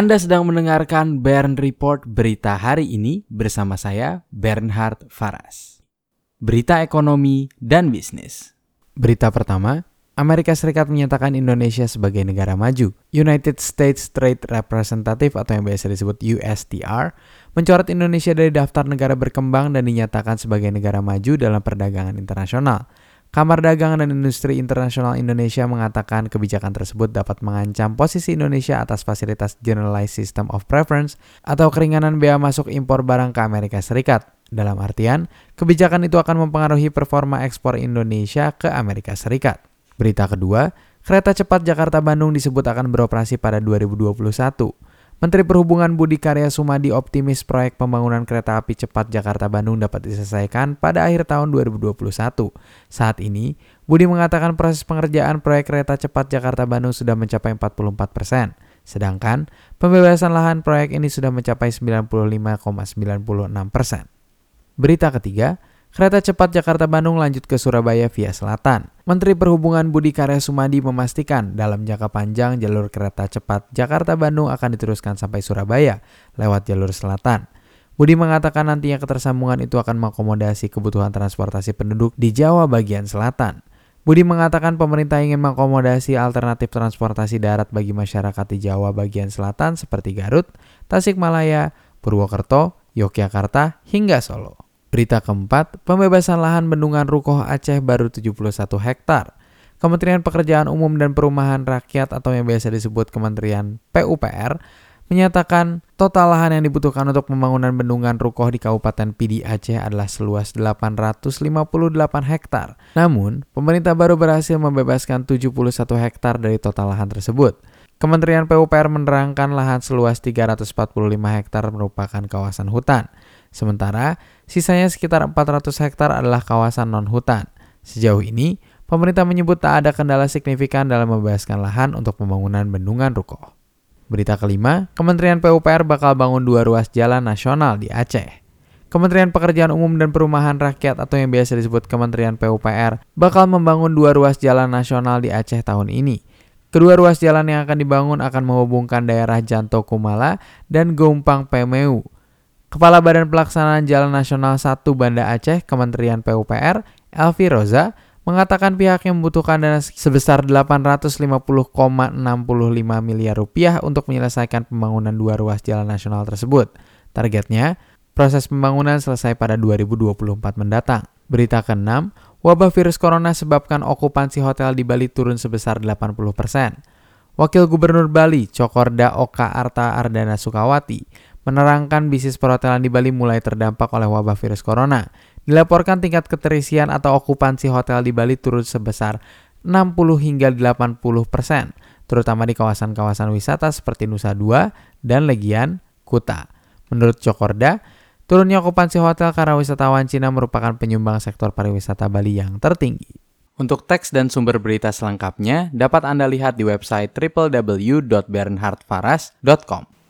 Anda sedang mendengarkan Bern Report berita hari ini bersama saya Bernhard Faras. Berita ekonomi dan bisnis. Berita pertama, Amerika Serikat menyatakan Indonesia sebagai negara maju. United States Trade Representative atau yang biasa disebut USTR mencoret Indonesia dari daftar negara berkembang dan dinyatakan sebagai negara maju dalam perdagangan internasional. Kamar Dagangan dan Industri Internasional Indonesia mengatakan kebijakan tersebut dapat mengancam posisi Indonesia atas fasilitas Generalized System of Preference atau keringanan bea masuk impor barang ke Amerika Serikat. Dalam artian, kebijakan itu akan mempengaruhi performa ekspor Indonesia ke Amerika Serikat. Berita kedua, kereta cepat Jakarta-Bandung disebut akan beroperasi pada 2021. Menteri Perhubungan Budi Karya Sumadi optimis proyek pembangunan kereta api cepat Jakarta-Bandung dapat diselesaikan pada akhir tahun 2021. Saat ini, Budi mengatakan proses pengerjaan proyek kereta cepat Jakarta-Bandung sudah mencapai 44 persen. Sedangkan pembebasan lahan proyek ini sudah mencapai 95,96 persen. Berita ketiga, Kereta cepat Jakarta-Bandung lanjut ke Surabaya via selatan. Menteri Perhubungan Budi Karya Sumadi memastikan dalam jangka panjang jalur kereta cepat Jakarta-Bandung akan diteruskan sampai Surabaya lewat jalur selatan. Budi mengatakan nantinya ketersambungan itu akan mengakomodasi kebutuhan transportasi penduduk di Jawa bagian selatan. Budi mengatakan pemerintah ingin mengakomodasi alternatif transportasi darat bagi masyarakat di Jawa bagian selatan seperti Garut, Tasikmalaya, Purwokerto, Yogyakarta, hingga Solo. Berita keempat, pembebasan lahan bendungan Rukoh Aceh baru 71 hektar. Kementerian Pekerjaan Umum dan Perumahan Rakyat atau yang biasa disebut Kementerian PUPR menyatakan total lahan yang dibutuhkan untuk pembangunan bendungan Rukoh di Kabupaten Pidi Aceh adalah seluas 858 hektar. Namun, pemerintah baru berhasil membebaskan 71 hektar dari total lahan tersebut. Kementerian PUPR menerangkan lahan seluas 345 hektar merupakan kawasan hutan. Sementara sisanya sekitar 400 hektar adalah kawasan non-hutan. Sejauh ini, pemerintah menyebut tak ada kendala signifikan dalam membebaskan lahan untuk pembangunan bendungan Ruko. Berita kelima, Kementerian PUPR bakal bangun dua ruas jalan nasional di Aceh. Kementerian Pekerjaan Umum dan Perumahan Rakyat atau yang biasa disebut Kementerian PUPR bakal membangun dua ruas jalan nasional di Aceh tahun ini. Kedua ruas jalan yang akan dibangun akan menghubungkan daerah Janto Kumala dan Gompang Pemeu Kepala Badan Pelaksanaan Jalan Nasional 1 Banda Aceh, Kementerian PUPR, Elvi Roza, mengatakan pihaknya membutuhkan dana sebesar 850,65 miliar rupiah untuk menyelesaikan pembangunan dua ruas jalan nasional tersebut. Targetnya, proses pembangunan selesai pada 2024 mendatang. Berita ke-6, wabah virus corona sebabkan okupansi hotel di Bali turun sebesar 80%. Wakil Gubernur Bali, Cokorda Oka Arta Ardana Sukawati, menerangkan bisnis perhotelan di Bali mulai terdampak oleh wabah virus corona. Dilaporkan tingkat keterisian atau okupansi hotel di Bali turun sebesar 60 hingga 80 persen, terutama di kawasan-kawasan wisata seperti Nusa Dua dan Legian, Kuta. Menurut Cokorda, turunnya okupansi hotel karena wisatawan Cina merupakan penyumbang sektor pariwisata Bali yang tertinggi. Untuk teks dan sumber berita selengkapnya dapat Anda lihat di website www.bernhardfaras.com.